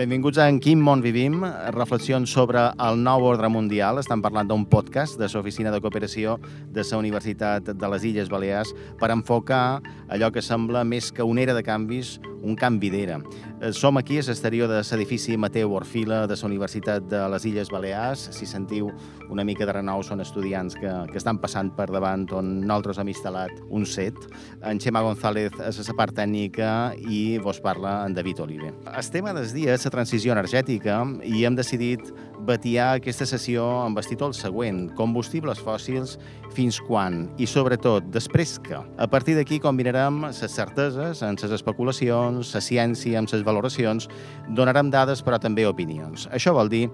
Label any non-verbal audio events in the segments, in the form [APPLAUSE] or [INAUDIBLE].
Benvinguts a En quin món vivim, reflexions sobre el nou ordre mundial. Estan parlant d'un podcast de l'Oficina de Cooperació de la Universitat de les Illes Balears per enfocar allò que sembla més que una era de canvis, un canvi d'era. Eh, som aquí a l'exterior de l'edifici Mateu Orfila de la Universitat de les Illes Balears. Si sentiu una mica de renou, són estudiants que, que estan passant per davant on nosaltres hem instal·lat un set. En Xema González és la part tècnica i vos parla en David Olive. El tema del dia és la transició energètica i hem decidit batiar aquesta sessió amb el títol següent, combustibles fòssils, fins quan? I sobretot, després que? A partir d'aquí combinarem les certeses amb les especulacions, la ciència amb les valoracions, donarem dades però també opinions. Això vol dir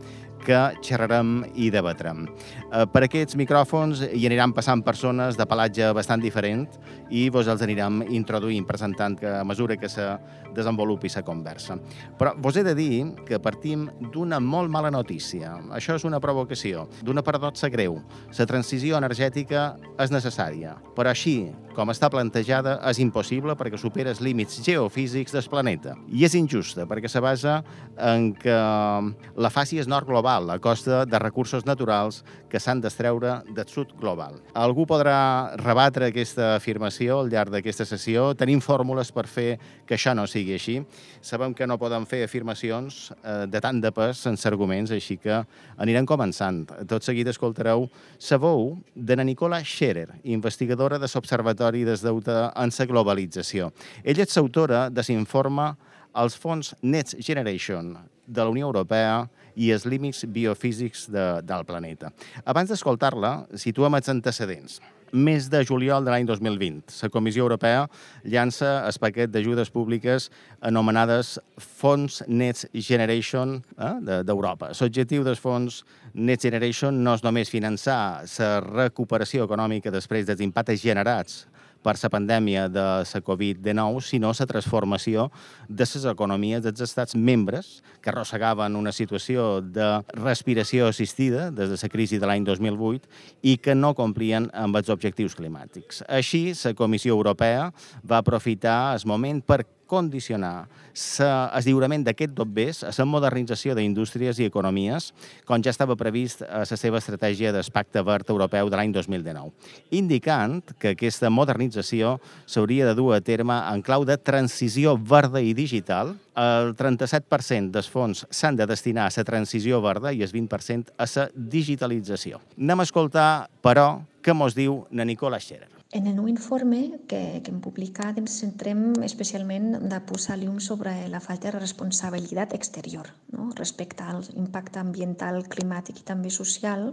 que xerrarem i debatrem. Eh, per aquests micròfons hi aniran passant persones de pelatge bastant diferent i vos els anirem introduint, presentant a mesura que se desenvolupi la conversa. Però vos he de dir que partim d'una molt mala notícia. Això és una provocació, d'una paradoxa greu. La transició energètica és necessària, però així com està plantejada, és impossible perquè supera els límits geofísics del planeta. I és injusta perquè se basa en que la faci és nord global a costa de recursos naturals que s'han d'estreure del sud global. Algú podrà rebatre aquesta afirmació al llarg d'aquesta sessió. Tenim fórmules per fer que això no sigui així. Sabem que no poden fer afirmacions eh, de tant de pes sense arguments, així que anirem començant. Tot seguit escoltareu la veu de na Nicola Scherer, investigadora de l'Observatori Laboratori des Deute en la globalització. Ella és autora de l'informe als fons Next Generation de la Unió Europea i els límits biofísics de, del planeta. Abans d'escoltar-la, situem els antecedents. Mes de juliol de l'any 2020, la Comissió Europea llança el paquet d'ajudes públiques anomenades Fons Next Generation eh, d'Europa. De, L'objectiu dels fons Next Generation no és només finançar la recuperació econòmica després dels impactes generats per la pandèmia de la Covid-19, sinó la transformació de les economies dels estats membres que arrossegaven una situació de respiració assistida des de la crisi de l'any 2008 i que no complien amb els objectius climàtics. Així, la Comissió Europea va aprofitar el moment per condicionar el lliurament d'aquest dobbers a la modernització d'indústries i economies, com ja estava previst a la seva estratègia d'Espacte Verd Europeu de l'any 2019, indicant que aquesta modernització s'hauria de dur a terme en clau de transició verda i digital. El 37% dels fons s'han de destinar a la transició verda i el 20% a la digitalització. Anem a escoltar, però, què mos diu na Nicola Scherer. En el nou informe que, que hem publicat ens centrem especialment de posar llum sobre la falta de responsabilitat exterior no? respecte al impacte ambiental, climàtic i també social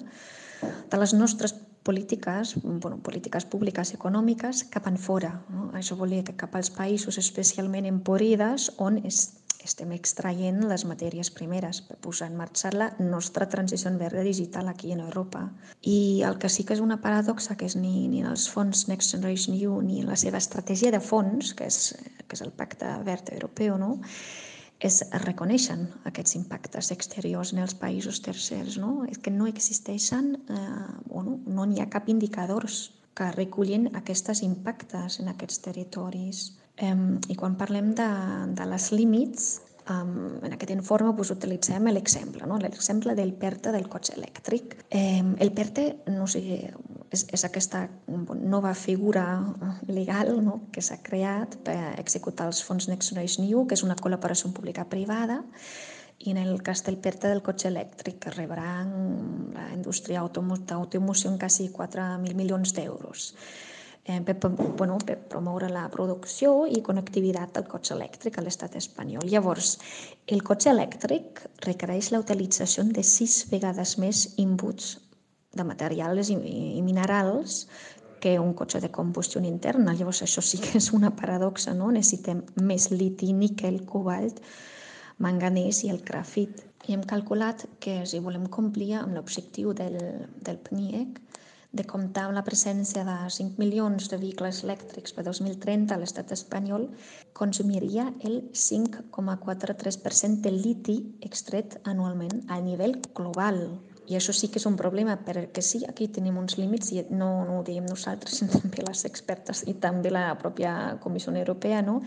de les nostres polítiques, bueno, polítiques públiques econòmiques cap en fora. No? Això vol dir que cap als països especialment empobrides on es estem extraient les matèries primeres per posar en marxa la nostra transició en verda digital aquí en Europa. I el que sí que és una paradoxa, que és ni, ni els fons Next Generation EU ni la seva estratègia de fons, que és, que és el Pacte Verd Europeu, no? és reconeixen aquests impactes exteriors en els països tercers. No? És que no existeixen, eh, bueno, no n'hi ha cap indicadors que recullin aquests impactes en aquests territoris. Um, I quan parlem de, de les límits, um, en aquest informe pues, utilitzem l'exemple, no? l'exemple del PERTE del cotxe elèctric. Um, el PERTE no sé, és, és aquesta nova figura legal no? que s'ha creat per executar els fons Next Generation EU, que és una col·laboració pública-privada, i en el cas del PERTE del cotxe elèctric, que rebrà la indústria d'automoció en quasi 4.000 milions d'euros eh, per, bueno, per promoure la producció i connectivitat del cotxe elèctric a l'estat espanyol. Llavors, el cotxe elèctric requereix la utilització de sis vegades més inputs de materials i, i minerals que un cotxe de combustió interna. Llavors, això sí que és una paradoxa, no? Necessitem més liti, níquel, cobalt, manganès i el grafit. I hem calculat que si volem complir amb l'objectiu del, del PNIEC, de comptar amb la presència de 5 milions de vehicles elèctrics per 2030 a l'estat espanyol, consumiria el 5,43% de liti extret anualment a nivell global. I això sí que és un problema, perquè sí, aquí tenim uns límits i no, no ho diem nosaltres, [LAUGHS] sinó també les expertes i també la pròpia Comissió Europea, no?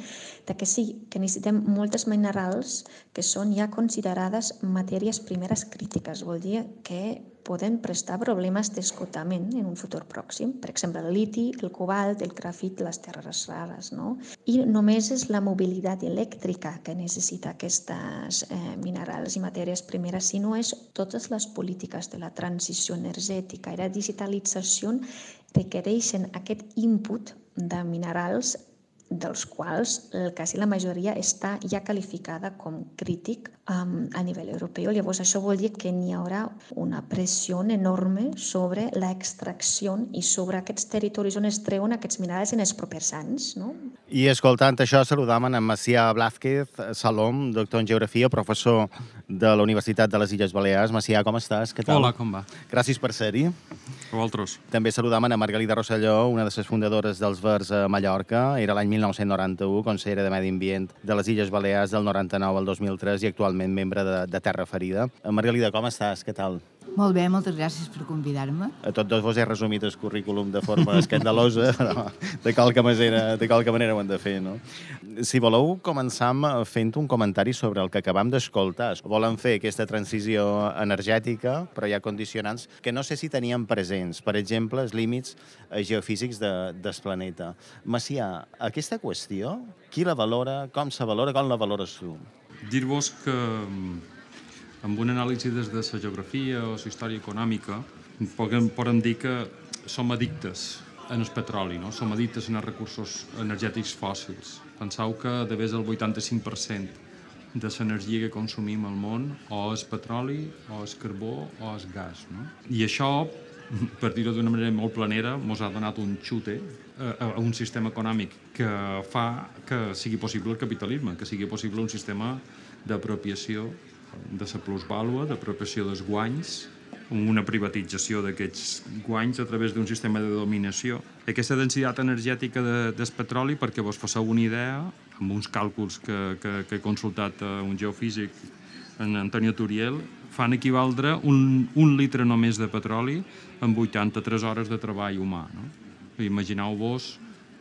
de que sí, que necessitem moltes minerals que són ja considerades matèries primeres crítiques. Vol dir que poden prestar problemes d'escotament en un futur pròxim. Per exemple, el liti, el cobalt, el grafit, les terres rares. No? I només és la mobilitat elèctrica que necessita aquestes eh, minerals i matèries primeres, sinó és totes les polítiques de la transició energètica i la digitalització requereixen aquest input de minerals dels quals el quasi la majoria està ja qualificada com crític um, a nivell europeu. Llavors, això vol dir que n'hi haurà una pressió enorme sobre l'extracció i sobre aquests territoris on es treuen aquests minerals en els propers anys. No? I escoltant això, saludam en Macià Blázquez Salom, doctor en Geografia, professor de la Universitat de les Illes Balears. Macià, com estàs? Què tal? Hola, com va? Gràcies per ser-hi. A vosaltres. També saludam a Margalida Rosselló, una de les fundadores dels Verds a Mallorca. Era l'any 1991, consellera de Medi Ambient de les Illes Balears del 99 al 2003 i actualment membre de, de Terra Ferida. Margalida, com estàs? Què tal? Molt bé, moltes gràcies per convidar-me. A tots dos vos he resumit el currículum de forma escandalosa, [LAUGHS] però de qualque manera, de qualque manera ho hem de fer, no? Si voleu, començam fent un comentari sobre el que acabam d'escoltar. Volen fer aquesta transició energètica, però hi ha condicionants que no sé si teníem presents. Per exemple, els límits geofísics de, del planeta. Macià, aquesta qüestió, qui la valora, com se valora, com la valores tu? Dir-vos que amb una anàlisi des de la geografia o la història econòmica, podem, podem dir que som addictes en el petroli, no? som addictes en els recursos energètics fòssils. Penseu que de més del 85% de l'energia que consumim al món o és petroli, o és carbó, o és gas. No? I això, per dir-ho d'una manera molt planera, ens ha donat un xute a, a un sistema econòmic que fa que sigui possible el capitalisme, que sigui possible un sistema d'apropiació de la plusvàlua, d'apropiació dels guanys, una privatització d'aquests guanys a través d'un sistema de dominació. Aquesta densitat energètica de, del petroli, perquè vos passeu una idea, amb uns càlculs que, que, que he consultat a un geofísic, en Antonio Turiel, fan equivaldre un, un litre només de petroli en 83 hores de treball humà. No? Imagineu-vos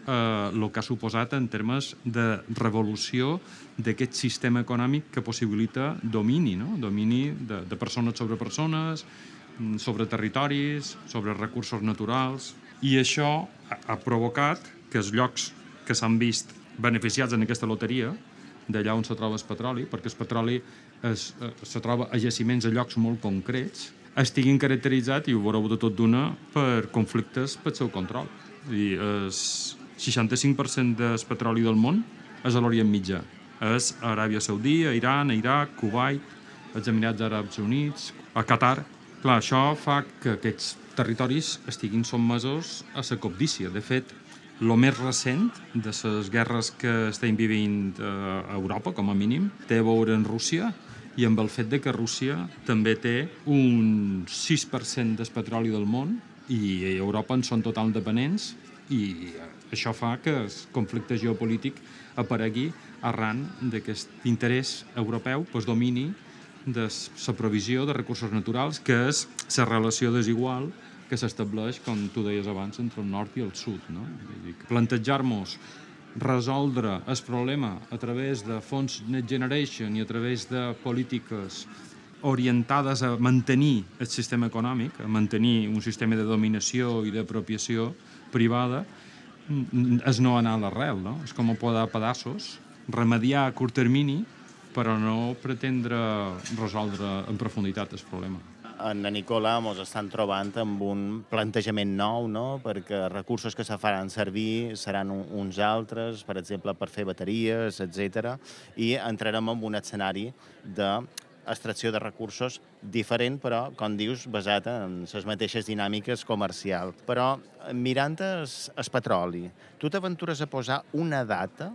eh, el que ha suposat en termes de revolució d'aquest sistema econòmic que possibilita domini, no? domini de, de persones sobre persones, mm, sobre territoris, sobre recursos naturals, i això ha, ha provocat que els llocs que s'han vist beneficiats en aquesta loteria, d'allà on se troba el petroli, perquè el petroli es, eh, se troba a jaciments a llocs molt concrets, estiguin caracteritzats, i ho veureu de tot d'una, per conflictes pel seu control. I es, 65% del petroli del món és a l'Orient Mitjà. És a Aràbia Saudí, a Iran, a Iraq, Kuwait, als Emirats Àrabs Units, a Qatar. Clar, això fa que aquests territoris estiguin sotmesos a la cobdícia. De fet, el més recent de les guerres que estem vivint a Europa, com a mínim, té a veure en Rússia i amb el fet de que Rússia també té un 6% del petroli del món i Europa en són total dependents i això fa que el conflicte geopolític aparegui arran d'aquest interès europeu pues, domini de la provisió de recursos naturals, que és la relació desigual que s'estableix, com tu deies abans, entre el nord i el sud. No? Plantejar-nos resoldre el problema a través de fons Net Generation i a través de polítiques orientades a mantenir el sistema econòmic, a mantenir un sistema de dominació i d'apropiació privada, és no anar a l'arrel, no? És com podar pedaços, remediar a curt termini, però no pretendre resoldre en profunditat el problema. En Nicola ens estan trobant amb un plantejament nou, no? perquè recursos que se faran servir seran uns altres, per exemple, per fer bateries, etc. i entrarem en un escenari de extracció de recursos diferent, però, com dius, basat en les mateixes dinàmiques comercials. Però, mirant el, el petroli, tu t'aventures a posar una data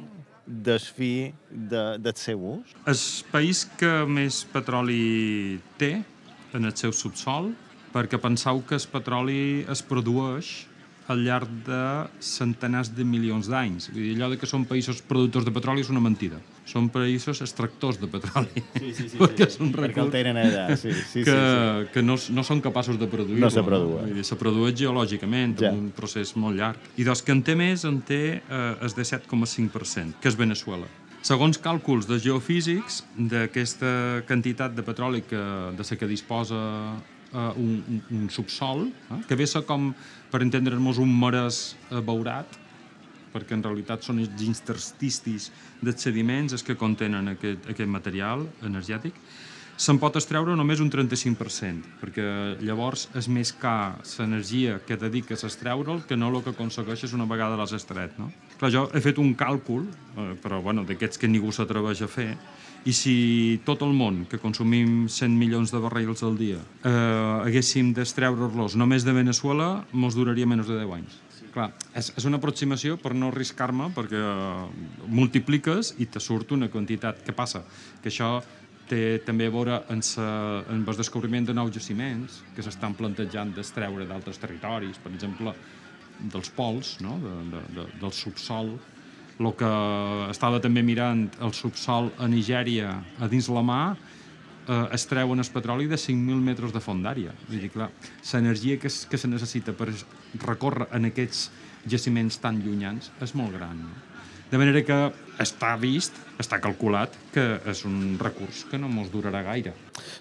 del fi de, del seu ús? El país que més petroli té en el seu subsol, perquè penseu que el petroli es produeix al llarg de centenars de milions d'anys. Vull dir, allò de que són països productors de petroli és una mentida. Són països extractors de petroli. Sí, sí, sí. perquè és un perquè el recurs tenen allà, sí, sí, que, sí, sí. que no, no són capaços de produir-lo. No se produeix. Dir, se produeix geològicament, Ja. un procés molt llarg. I dels que en té més, en té eh, es de 7,5%, que és Venezuela. Segons càlculs de geofísics, d'aquesta quantitat de petroli que, de la que disposa eh, un, un, un subsol, eh, que ve ser com, per entendre'ns, un marès abeurat, perquè en realitat són els intersticis dels sediments els que contenen aquest, aquest material energètic, se'n pot extreure només un 35%, perquè llavors és més car l'energia que dediques a extreure'l que no el que aconsegueixes una vegada l'has extret. No? Clar, jo he fet un càlcul, eh, però bueno, d'aquests que ningú s'atreveix a fer, i si tot el món, que consumim 100 milions de barrils al dia, eh, haguéssim d'extreure-los només de Venezuela, mos duraria menys de 10 anys. Clar, és, és una aproximació per no arriscar-me, perquè eh, multipliques i te surt una quantitat. Què passa? Que això té també a veure en, sa, en el descobriment de nous jaciments que s'estan plantejant d'extreure d'altres territoris, per exemple, dels pols, no? de, de, de, del subsol, el que estava també mirant el subsol a Nigèria a dins la mà, eh, es treuen el petroli de 5.000 metres de fondària. Vull dir, clar, l'energia que, que se necessita per recórrer en aquests jaciments tan llunyans és molt gran. No? De manera que està vist, està calculat que és un recurs que no mos durarà gaire.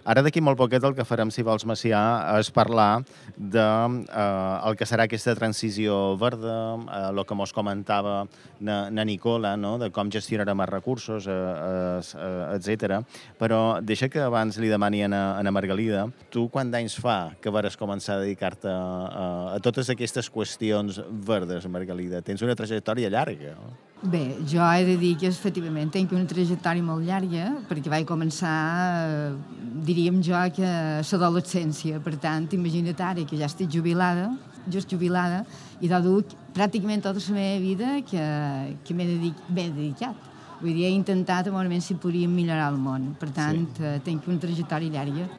Ara d'aquí molt poquet el que farem, si vols, Macià, és parlar de eh, el que serà aquesta transició verda, eh, el que mos comentava na, na Nicola, no? de com gestionarem els recursos, eh, eh, etc. Però deixa que abans li demani a, a na Margalida, tu quant d'anys fa que vares començar a dedicar-te a, a totes aquestes qüestions verdes, Margalida? Tens una trajectòria llarga. No? Bé, jo he de dir que efectivament tinc una trajectòria molt llarga perquè vaig començar, eh, diríem jo, que l'adolescència. Per tant, imagina't ara que ja estic jubilada, just jubilada, i de dur pràcticament tota la meva vida que, que m'he dedic, dedicat. Vull dir, he intentat a moment si podríem millorar el món. Per tant, sí. eh, tinc una trajectòria llarga.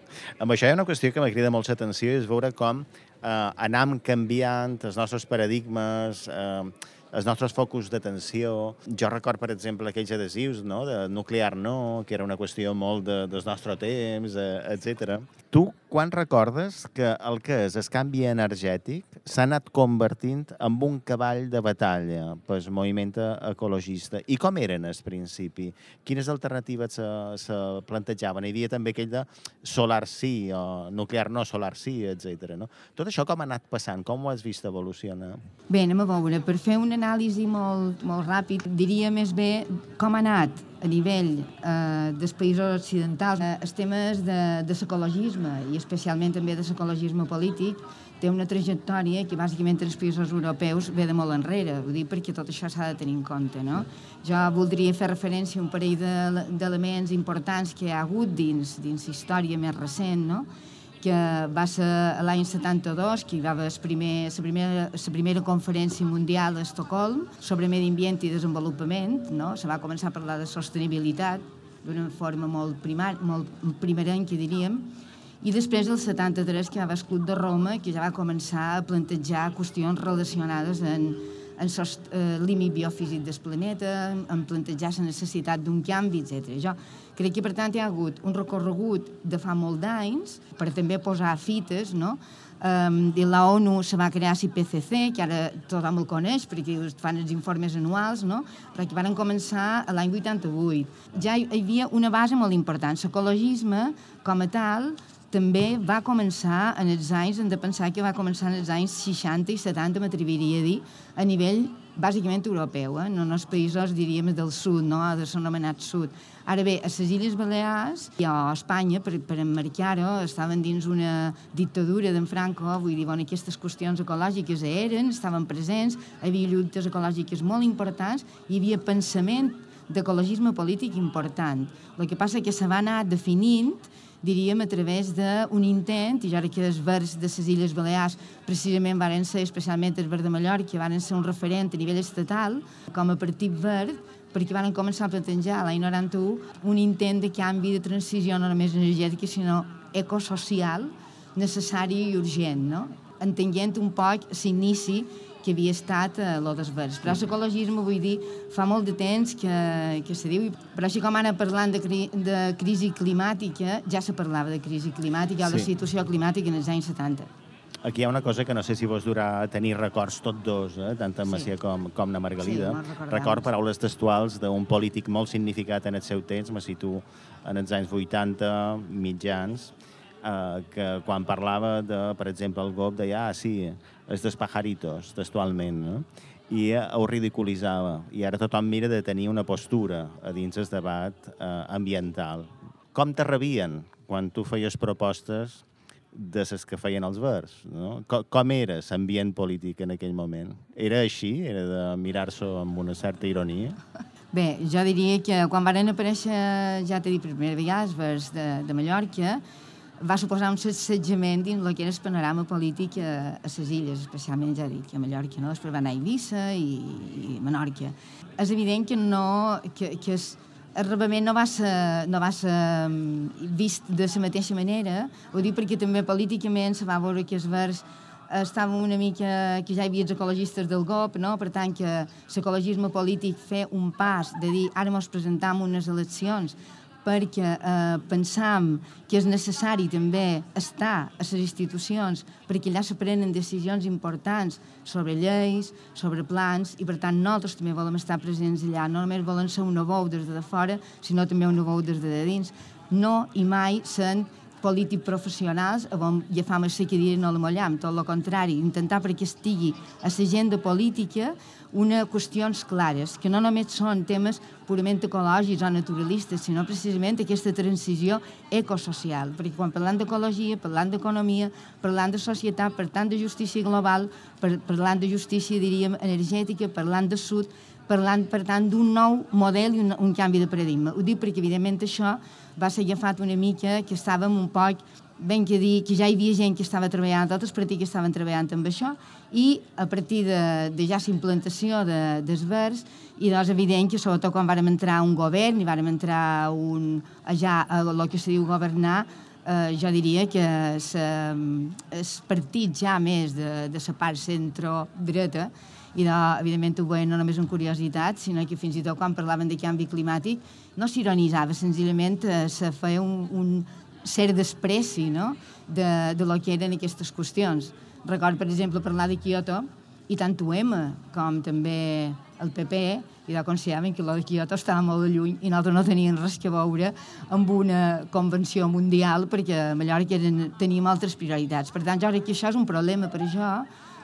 Amb això hi ha una qüestió que m'ha cridat molt l'atenció és veure com eh, anam canviant els nostres paradigmes, eh, els nostres focus d'atenció. Jo record, per exemple, aquells adhesius no? de nuclear no, que era una qüestió molt de, del nostre temps, eh, etc. Tu, quan recordes que el que és el canvi energètic s'ha anat convertint en un cavall de batalla pel moviment ecologista? I com eren al principi? Quines alternatives se, se plantejaven? Hi havia també aquell de solar sí, o nuclear no, solar sí, etc. No? Tot això com ha anat passant? Com ho has vist evolucionar? Bé, anem a veure. Per fer una anàlisi molt, molt ràpid, diria més bé com ha anat a nivell eh, dels països occidentals eh, els temes de, de l'ecologisme i especialment també de l'ecologisme polític té una trajectòria que bàsicament els països europeus ve de molt enrere, vull dir, perquè tot això s'ha de tenir en compte, no? Jo voldria fer referència a un parell de- d'elements importants que hi ha hagut dins, dins història més recent, no? Que va ser l'any 72, que hi va haver el primer, la, primera, la primera conferència mundial a Estocolm sobre medi ambient i desenvolupament. No? Se va començar a parlar de sostenibilitat d'una forma molt, primar, molt primerenca, diríem, i després el 73, que va haver el Club de Roma, que ja va començar a plantejar qüestions relacionades en, en el eh, límit biofísic del planeta, en plantejar la necessitat d'un canvi, etc. Jo crec que, per tant, hi ha hagut un recorregut de fa molt d'anys per també posar fites, no?, Um, de la ONU se va crear l'IPCC, que ara tothom el coneix perquè fan els informes anuals, no? però que van començar l'any 88. Ja hi havia una base molt important. L'ecologisme, com a tal, també va començar en els anys, hem de pensar que va començar en els anys 60 i 70, m'atreviria a dir, a nivell bàsicament europeu, eh? no en els països, diríem, del sud, no? de l'anomenat sud. Ara bé, a les Illes Balears i a Espanya, per, per emmarcar-ho, estaven dins una dictadura d'en Franco, vull dir, bueno, aquestes qüestions ecològiques eren, estaven presents, hi havia lluites ecològiques molt importants, hi havia pensament d'ecologisme polític important. El que passa que se va anar definint diríem, a través d'un intent, i ja que els verds de les Illes Balears precisament varen ser, especialment els verds de Mallorca, varen ser un referent a nivell estatal, com a partit verd, perquè van començar a plantejar l'any 91 un intent de canvi de transició no només energètica, sinó ecosocial, necessari i urgent, no? entenent un poc l'inici que havia estat eh, lo dels verds. Però l'ecologisme, vull dir, fa molt de temps que, que se diu, però així com ara parlant de, cri, de crisi climàtica, ja se parlava de crisi climàtica sí. o de situació climàtica en els anys 70. Aquí hi ha una cosa que no sé si vos durà tenir records tots dos, eh? tant en Macià sí. com, com na Margalida. Sí, Record paraules textuals d'un polític molt significat en el seu temps, me situ en els anys 80, mitjans, eh, que quan parlava de, per exemple, el GOP deia, ah, sí, dels pajaritos, textualment, no? i ho ridiculitzava. I ara tothom mira de tenir una postura a dins el debat eh, ambiental. Com te rebien quan tu feies propostes de les que feien els verds? No? Com, com era l'ambient polític en aquell moment? Era així? Era de mirar-s'ho amb una certa ironia? Bé, jo diria que quan van aparèixer, ja t'he dit per primera vegada, els verds de, de Mallorca, va suposar un assetjament dins el que era el panorama polític a, a les illes, especialment, ja dic, a Mallorca, no? després va anar a Eivissa i, i Menorca. És evident que no... que, que es, el rebament no va ser, no va ser mm, vist de la mateixa manera, ho dic perquè també políticament se va veure que els verds estava una mica que ja hi havia els ecologistes del GOP, no? per tant que l'ecologisme polític fer un pas de dir ara ens presentam unes eleccions perquè eh, pensam que és necessari també estar a les institucions perquè allà se prenen decisions importants sobre lleis, sobre plans, i per tant nosaltres també volem estar presents allà. No només volen ser una veu des de fora, sinó també una veu des de dins. No i mai sent polítics professionals on agafam el cadira i no la mollam, tot el contrari, intentar perquè estigui a l'agenda política una qüestions clares, que no només són temes purament ecològics o naturalistes, sinó precisament aquesta transició ecosocial, perquè quan parlant d'ecologia, parlant d'economia, parlant de societat, per tant de justícia global, per, parlant de justícia, diríem, energètica, parlant de sud, parlant, per tant, d'un nou model i un, un canvi de paradigma. Ho dic perquè, evidentment, això va ser agafat una mica que estàvem un poc ben que dir que ja hi havia gent que estava treballant, altres partits que estaven treballant amb això, i a partir de, de ja la implantació de, dels verds, i doncs evident que sobretot quan vàrem entrar un govern i vàrem entrar un, ja a el que se diu governar, eh, jo diria que el partit ja més de, de la part centro-dreta i de, evidentment ho veien no només en curiositat, sinó que fins i tot quan parlaven de canvi climàtic no s'ironitzava, senzillament eh, se feia un, un cert despreci no? de, de lo que eren aquestes qüestions. Record, per exemple, parlar de Kyoto, i tant UM com també el PP i de consideraven que el de Kyoto estava molt lluny i nosaltres no teníem res que veure amb una convenció mundial perquè a Mallorca eren, teníem altres prioritats. Per tant, jo crec que això és un problema per això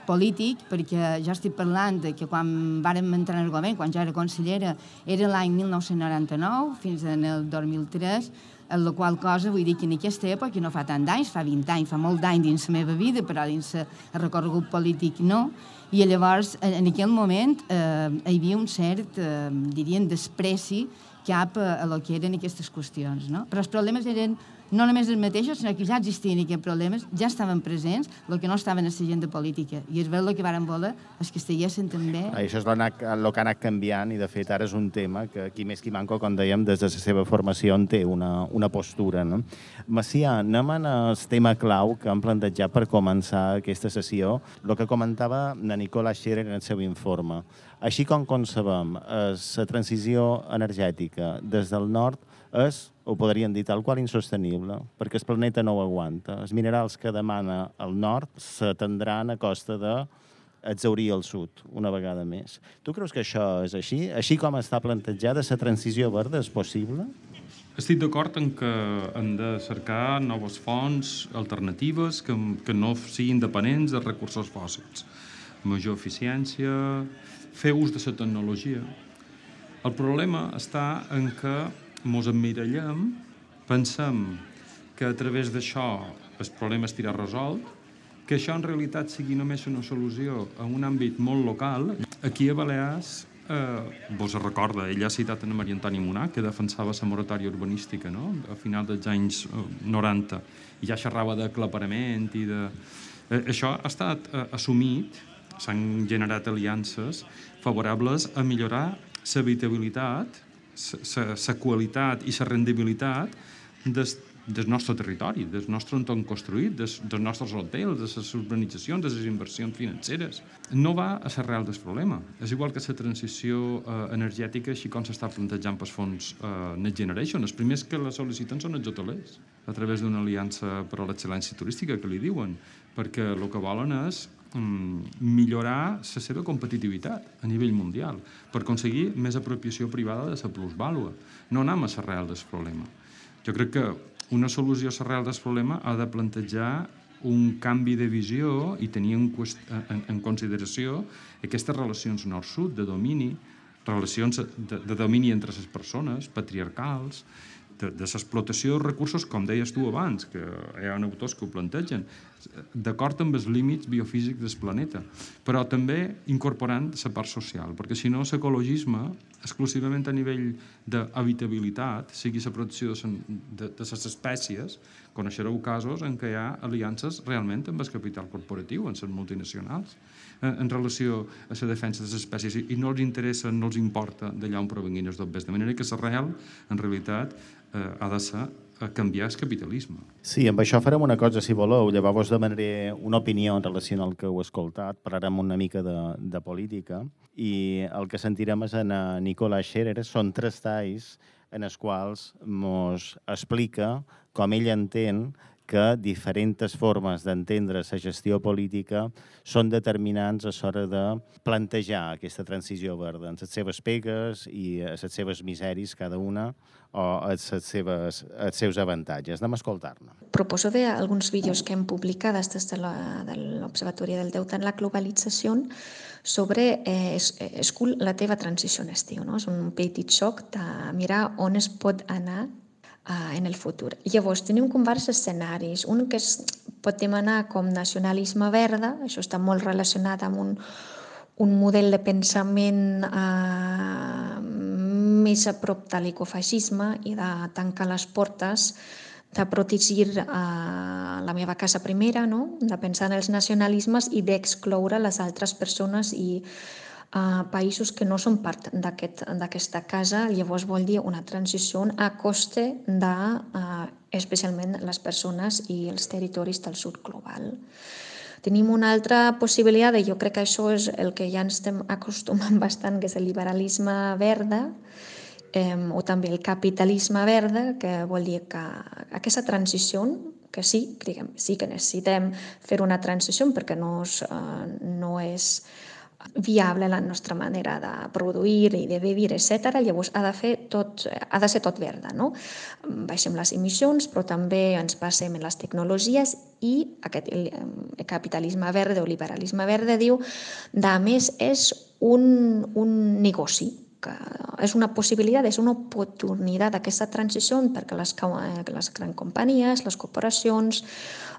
polític, perquè ja estic parlant de que quan vàrem entrar en el govern, quan ja era consellera, era l'any 1999 fins en el 2003, en la qual cosa vull dir que en aquesta època, no fa tant d'anys, fa 20 anys, fa molt d'anys dins la meva vida, però dins el recorregut polític no, i llavors en, aquell moment eh, hi havia un cert, eh, diríem, despreci cap a, a lo que eren aquestes qüestions, no? Però els problemes eren no només els mateixos, sinó que ja existien aquests problemes, ja estaven presents, el que no estaven a l'agenda política. I és el que varen voler és que estiguessin també... Ah, això és el que ha anat canviant i, de fet, ara és un tema que qui més qui manco, com dèiem, des de la seva formació en té una, una postura. No? Macià, anem al tema clau que han plantejat per començar aquesta sessió, el que comentava na Nicola Scherer en el seu informe. Així com concebem la transició energètica des del nord és ho podríem dir tal qual insostenible, perquè el planeta no ho aguanta. Els minerals que demana el nord s'atendran a costa de exaurir el sud, una vegada més. Tu creus que això és així? Així com està plantejada, la transició verda és possible? Estic d'acord en que hem de cercar noves fonts alternatives que, que no siguin dependents de recursos fòssils. Major eficiència, fer ús de la tecnologia. El problema està en que ens emmirallem, pensem que a través d'això el problema estirà resolt, que això en realitat sigui només una solució en un àmbit molt local. Aquí a Balears eh, vos recorda, ell ha citat en Maria Antoni Monà, que defensava la moratòria urbanística no? a final dels anys 90, i ja xerrava d'aclaparament i de... Eh, això ha estat eh, assumit, s'han generat aliances favorables a millorar l'habitabilitat, la qualitat i la rendibilitat des, del nostre territori, del nostre entorn construït, des, dels nostres hotels, de les urbanitzacions, de les inversions financeres. No va a l'arrel del problema. És igual que la transició eh, energètica, així com s'està plantejant pels fons eh, Next Generation. Els primers que la sol·liciten són els hotelers, a través d'una aliança per a l'excel·lència turística, que li diuen, perquè el que volen és millorar la seva competitivitat a nivell mundial per aconseguir més apropiació privada de la plusvàlua, no anar a l'arrel del problema. Jo crec que una solució arrel del problema ha de plantejar un canvi de visió i tenir en, en, en consideració aquestes relacions nord-sud de domini, relacions de, de domini entre les persones, patriarcals, de, de l'explotació de recursos, com deies tu abans, que hi ha autors que ho plantegen, d'acord amb els límits biofísics del planeta, però també incorporant la part social, perquè si no l'ecologisme, exclusivament a nivell d'habitabilitat, sigui la protecció de, les espècies, coneixereu casos en què hi ha aliances realment amb el capital corporatiu, en les multinacionals, en, en relació a la defensa de les espècies, i no els interessa, no els importa d'allà on provenguin els dobbers. De manera que l'arrel, en realitat, eh, ha de ser a canviar el capitalisme. Sí, amb això farem una cosa, si voleu. Llavors demanaré una opinió en relació al que heu escoltat. Parlarem una mica de, de política i el que sentirem és en Nicola Scherer. Són tres talls en els quals ens explica com ell entén que diferents formes d'entendre la gestió política són determinants a l'hora de plantejar aquesta transició verda, en les seves pegues i a les seves miseris, cada una, o a les seves, als seus avantatges. Anem a escoltar-ne. Proposo de alguns vídeos que hem publicat des de l'Observatori del Deute en la globalització sobre eh, escull la teva transició en estiu. No? És un petit xoc de mirar on es pot anar en el futur. Llavors, tenim com diversos escenaris. Un que es pot demanar com nacionalisme verda, això està molt relacionat amb un, un model de pensament uh, més a prop de l'ecofeixisme i de tancar les portes de protegir uh, la meva casa primera, no? de pensar en els nacionalismes i d'excloure les altres persones i a països que no són part d'aquesta aquest, casa, llavors vol dir una transició a coste de, uh, especialment les persones i els territoris del sud global. Tenim una altra possibilitat, i jo crec que això és el que ja ens estem acostumant [LAUGHS] bastant, que és el liberalisme verda, eh, o també el capitalisme verda, que vol dir que aquesta transició, que sí, diguem, sí que necessitem fer una transició perquè no és, eh, no és viable la nostra manera de produir i de vivir, etc. Llavors ha de, fer tot, ha de ser tot verda. No? Baixem les emissions, però també ens passem en les tecnologies i aquest capitalisme verde o liberalisme verde diu, de més, és un, un negoci, que és una possibilitat, és una oportunitat d'aquesta transició perquè les, les grans companyies, les corporacions,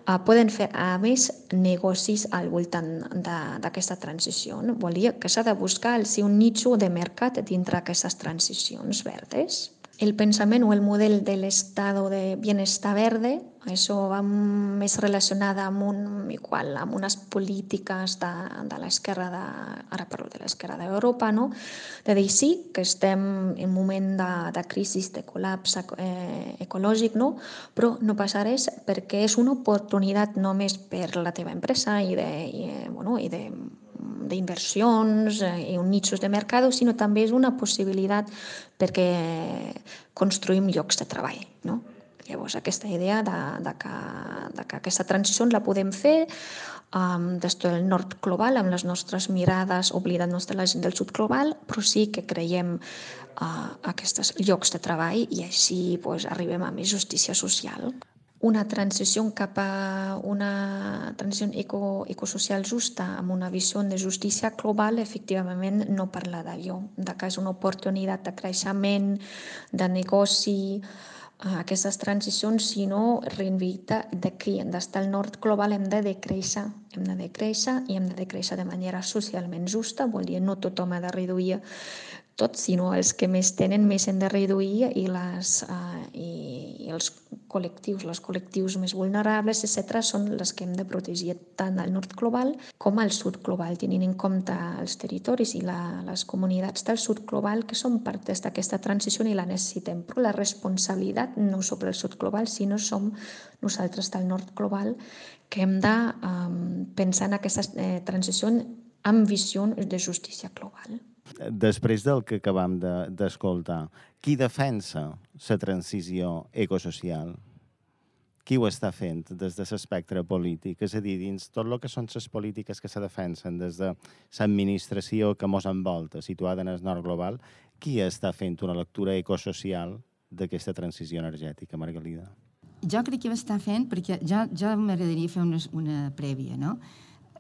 eh, poden fer, a més, negocis al voltant d'aquesta transició. No? Vol dir que s'ha de buscar el seu nitxo de mercat dintre d'aquestes transicions verdes el pensament o el model de l'estat de bienestar verde, això va més relacionada amb, un, igual, amb unes polítiques de, de l'esquerra, de, ara parlo de l'esquerra d'Europa, no? de dir sí, que estem en un moment de, de crisi, de col·lapse eh, ecològic, no? però no passa res perquè és una oportunitat només per la teva empresa i de, i, eh, bueno, i de d'inversions eh, i un nichos de mercat, sinó també és una possibilitat perquè construïm llocs de treball. No? Llavors, aquesta idea de, de, que, de que aquesta transició la podem fer um, des del nord global, amb les nostres mirades, oblidant-nos de la gent del sud global, però sí que creiem uh, aquests llocs de treball i així pues, arribem a més justícia social una transició cap a una transició eco, ecosocial justa amb una visió de justícia global efectivament no parla d'allò, de que és una oportunitat de creixement, de negoci, aquestes transicions, sinó reinvita de qui hem d'estar al nord global, hem de decréixer, hem de decréixer i hem de decréixer de manera socialment justa, vol dir no tothom ha de reduir tot, sinó els que més tenen més hem de reduir i, les, uh, i, i els col·lectius, els col·lectius més vulnerables, etc., són les que hem de protegir tant al nord global com al sud global, tenint en compte els territoris i la, les comunitats del sud global que són part d'aquesta transició i la necessitem. Però la responsabilitat no sobre el sud global, sinó som nosaltres del nord global que hem de um, pensar en aquesta eh, transició amb visió de justícia global després del que acabam d'escoltar, de, qui defensa la transició ecosocial? Qui ho està fent des de l'espectre polític? És a dir, dins tot el que són les polítiques que se defensen des de l'administració que mos envolta, situada en el nord global, qui està fent una lectura ecosocial d'aquesta transició energètica, Margalida? Jo crec que ho està fent perquè ja, ja m'agradaria fer una, una prèvia, no?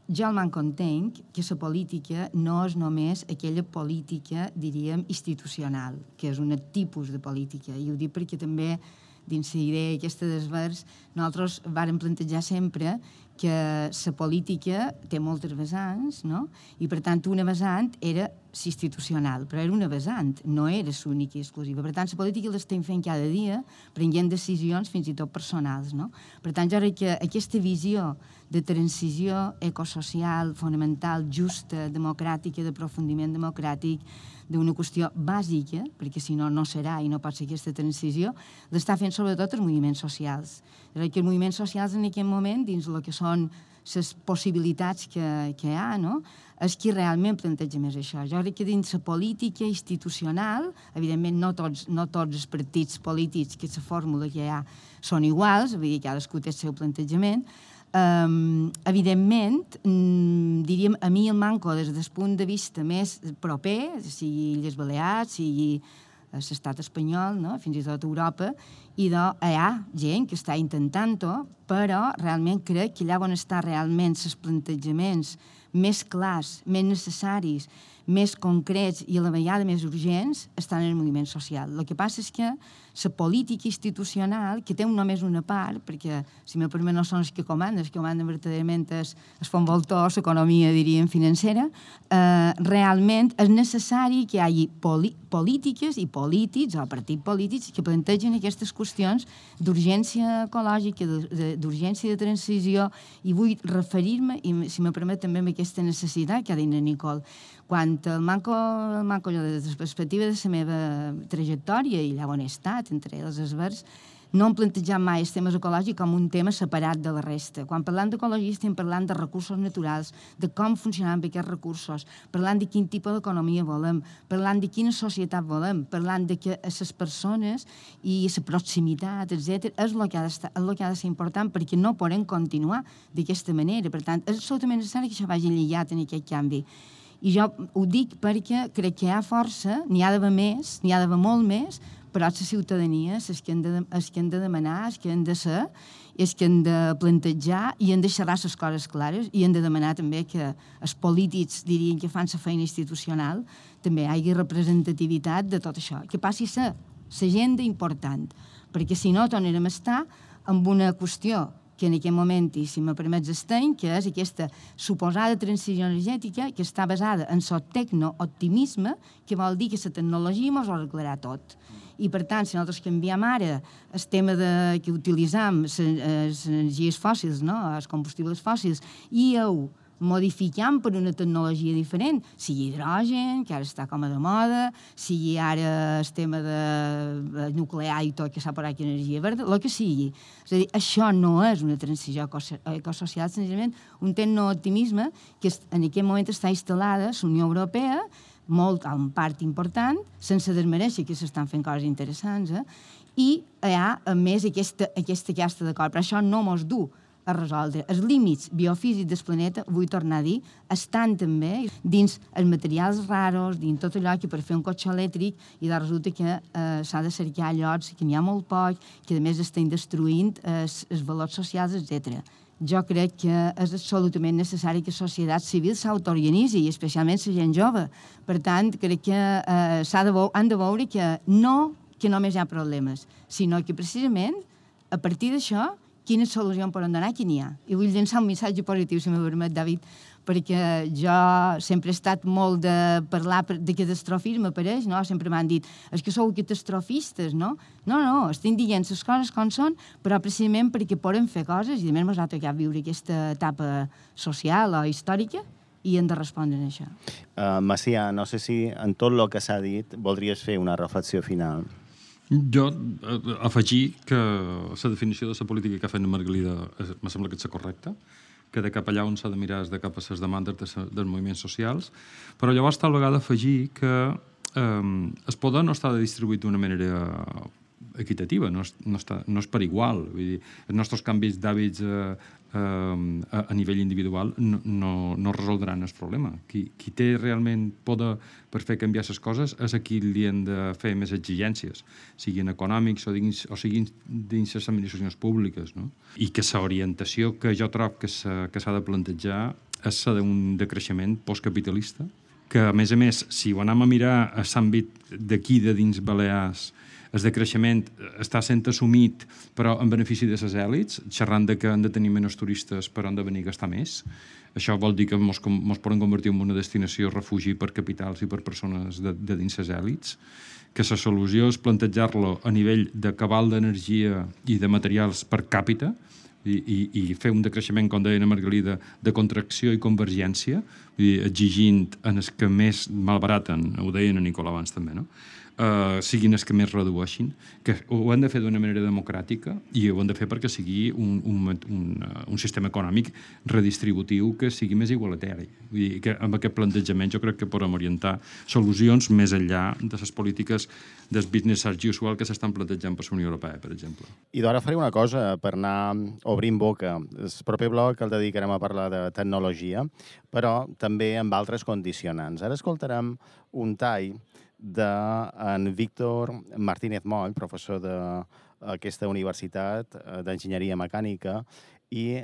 Jo el m'encontenc que la política no és només aquella política, diríem, institucional, que és un tipus de política. I ho dic perquè també dins la idea aquesta d'esvers, nosaltres vàrem plantejar sempre que la política té moltes vessants, no? i per tant una vessant era institucional, però era una vessant, no era l'única i exclusiva. Per tant, la política l'estem fent cada dia, prenent decisions fins i tot personals. No? Per tant, jo crec que aquesta visió de transició ecosocial, fonamental, justa, democràtica, d'aprofundiment democràtic, d'una qüestió bàsica, perquè si no, no serà i no pot ser aquesta transició, l'està fent sobretot els moviments socials. És que els moviments socials en aquest moment, dins el que són les possibilitats que, que hi ha, no? és qui realment planteja més això. Jo crec que dins la política institucional, evidentment no tots, no tots els partits polítics que la fórmula que hi ha són iguals, vull dir, cadascú té el seu plantejament, Um, evidentment, um, diríem, a mi el manco des del punt de vista més proper, sigui Illes Balears, sigui l'estat espanyol, no? fins i tot Europa, i de, hi ha gent que està intentant-ho, però realment crec que allà on està realment els plantejaments més clars, més necessaris, més concrets i a la vegada més urgents estan en el moviment social. El que passa és que la política institucional, que té només una part, perquè, si me permet, no són els que comanden, els que comanden verdaderament es, es fon voltor, l'economia, diríem, financera, eh, realment és necessari que hi hagi polítiques i polítics, o partits polítics, que plantegen aquestes qüestions d'urgència ecològica, d'urgència de transició, i vull referir-me, i si me permet també amb aquesta necessitat que ha dit Nicole, quan el manco, el manco des de la perspectiva de la meva trajectòria i allà on he estat, entre els esvers, no hem plantejat mai els temes ecològics com un tema separat de la resta. Quan parlant d'ecologia estem parlant de recursos naturals, de com funcionaran aquests recursos, parlant de quin tipus d'economia volem, parlant de quina societat volem, parlant de que les persones i la proximitat, etc és el que, ha és el que ha de ser important perquè no podem continuar d'aquesta manera. Per tant, és absolutament necessari que això vagi lligat en aquest canvi. I jo ho dic perquè crec que hi ha força, n'hi ha d'haver més, n'hi ha d'haver molt més, però la ciutadania és que, de, és que hem de demanar, és que hem de ser, és que hem de plantejar i hem de xerrar les coses clares i hem de demanar també que els polítics, dirien que fan la feina institucional, també hi hagi representativitat de tot això, que passi a ser l'agenda important, perquè si no tornarem a estar amb una qüestió que en aquest moment, i si me permets estany, que és aquesta suposada transició energètica que està basada en el tecno-optimisme, que vol dir que la tecnologia ens ho arreglarà tot. I, per tant, si nosaltres canviem ara el tema de, que utilitzem les energies fòssils, no? els combustibles fòssils, i heu modificant per una tecnologia diferent, sigui hidrogen, que ara està com a de moda, sigui ara el tema de nuclear i tot, que s'ha parat energia verda, el que sigui. És a dir, això no és una transició ecosocial, senzillament un tecno-optimisme que en aquest moment està instal·lada la Unió Europea, molt, en part important, sense desmereixer que s'estan fent coses interessants, eh? i hi ha, a més, aquesta, aquesta casta d'acord, però això no mos du a resoldre. Els límits biofísics del planeta, vull tornar a dir, estan també dins els materials raros, dins tot allò que per fer un cotxe elèctric i de resulta que eh, s'ha de cercar llocs que n'hi ha molt poc, que a més estan destruint eh, els valors socials, etc. Jo crec que és absolutament necessari que la societat civil s'autoorganitzi, especialment la gent jove. Per tant, crec que eh, de han de veure que no que només hi ha problemes, sinó que precisament a partir d'això quines solucions poden donar, quin n'hi ha. I vull llançar un missatge positiu, si m'ho permet, David, perquè jo sempre he estat molt de parlar de catastrofisme, pareix, no? Sempre m'han dit, és que sou catastrofistes, no? No, no, estem dient les coses com són, però precisament perquè poden fer coses, i a més m'ha tocat viure aquesta etapa social o històrica, i hem de respondre a això. Uh, Macià, no sé si en tot el que s'ha dit voldries fer una reflexió final. Jo eh, afegir que la definició de la política que ha fet la Margalida eh, me sembla que és correcta, que de cap allà on s'ha de mirar és de cap a les demandes de, dels moviments socials, però llavors tal vegada afegir que eh, es poder no està distribuït d'una manera equitativa, no és, no, està, no és per igual. Vull dir, els nostres canvis d'hàbits eh, eh, a, a nivell individual no, no, no resoldran el problema. Qui, qui té realment poder per fer canviar les coses és a qui li han de fer més exigències, siguin econòmics o, dins, o siguin dins les administracions públiques. No? I que l'orientació que jo trobo que s'ha de plantejar és la d'un decreixement postcapitalista, que, a més a més, si ho anem a mirar a l'àmbit d'aquí, de dins Balears, el decreixement està sent assumit però en benefici de les èlits, xerrant de que han de tenir menys turistes però han de venir a gastar més. Això vol dir que ens poden convertir en una destinació refugi per capitals i per persones de, de dins les èlits, que la solució és plantejar-lo a nivell de cabal d'energia i de materials per càpita, i, i, i fer un decreixement, com deia Margalida, de contracció i convergència, dir, exigint en els que més malbaraten, ho deien a Nicola abans també, no? Uh, siguin els que més redueixin, que ho han de fer d'una manera democràtica i ho han de fer perquè sigui un, un, un, uh, un sistema econòmic redistributiu que sigui més igualitari. Vull dir que amb aquest plantejament jo crec que podem orientar solucions més enllà de les polítiques del business as usual que s'estan plantejant per la Unió Europea, per exemple. I d'ara faré una cosa per anar obrint boca. El proper bloc el dedicarem a parlar de tecnologia, però també amb altres condicionants. Ara escoltarem un tall d'en Víctor Martínez Moll, professor d'aquesta universitat eh, d'enginyeria mecànica, i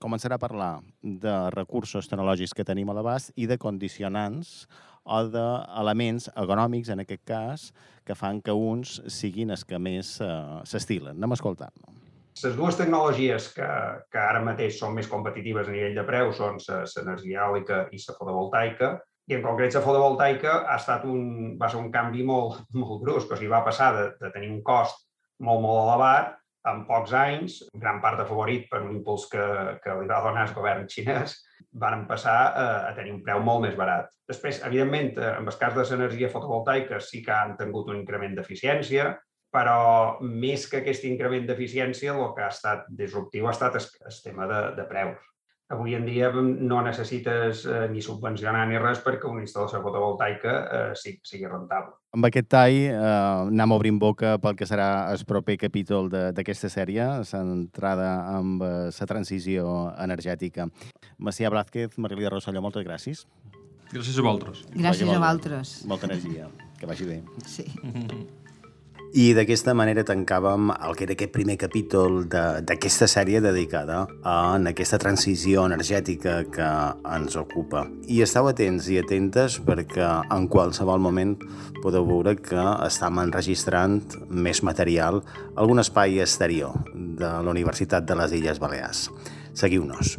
començarà a parlar de recursos tecnològics que tenim a l'abast i de condicionants o d'elements econòmics, en aquest cas, que fan que uns siguin els que més uh, s'estilen. Anem a escoltar-lo. Les dues tecnologies que, que ara mateix són més competitives a nivell de preu són l'energia eòlica i la fotovoltaica, i en concret la fotovoltaica ha estat un, va ser un canvi molt, [LAUGHS] molt brusc, o sigui, va passar de, de tenir un cost molt, molt elevat en pocs anys, en gran part afavorit per un impuls que, que li va donar el govern xinès, van passar a, a tenir un preu molt més barat. Després, evidentment, en el cas de l'energia fotovoltaica sí que han tingut un increment d'eficiència, però més que aquest increment d'eficiència, el que ha estat disruptiu ha estat el tema de, de preus avui en dia no necessites eh, ni subvencionar ni res perquè una instal·lació fotovoltaica eh, sigui, sigui rentable. Amb aquest tall eh, anem obrint boca pel que serà el proper capítol d'aquesta sèrie, centrada en eh, la transició energètica. Macià Blázquez, Margalida Rosselló, moltes gràcies. Gràcies a vosaltres. Gràcies a vosaltres. Molta energia. Que vagi bé. Sí. [LAUGHS] I d'aquesta manera tancàvem el que era aquest primer capítol d'aquesta sèrie dedicada a en aquesta transició energètica que ens ocupa. I esteu atents i atentes perquè en qualsevol moment podeu veure que estem enregistrant més material a algun espai exterior de la Universitat de les Illes Balears. Seguiu-nos.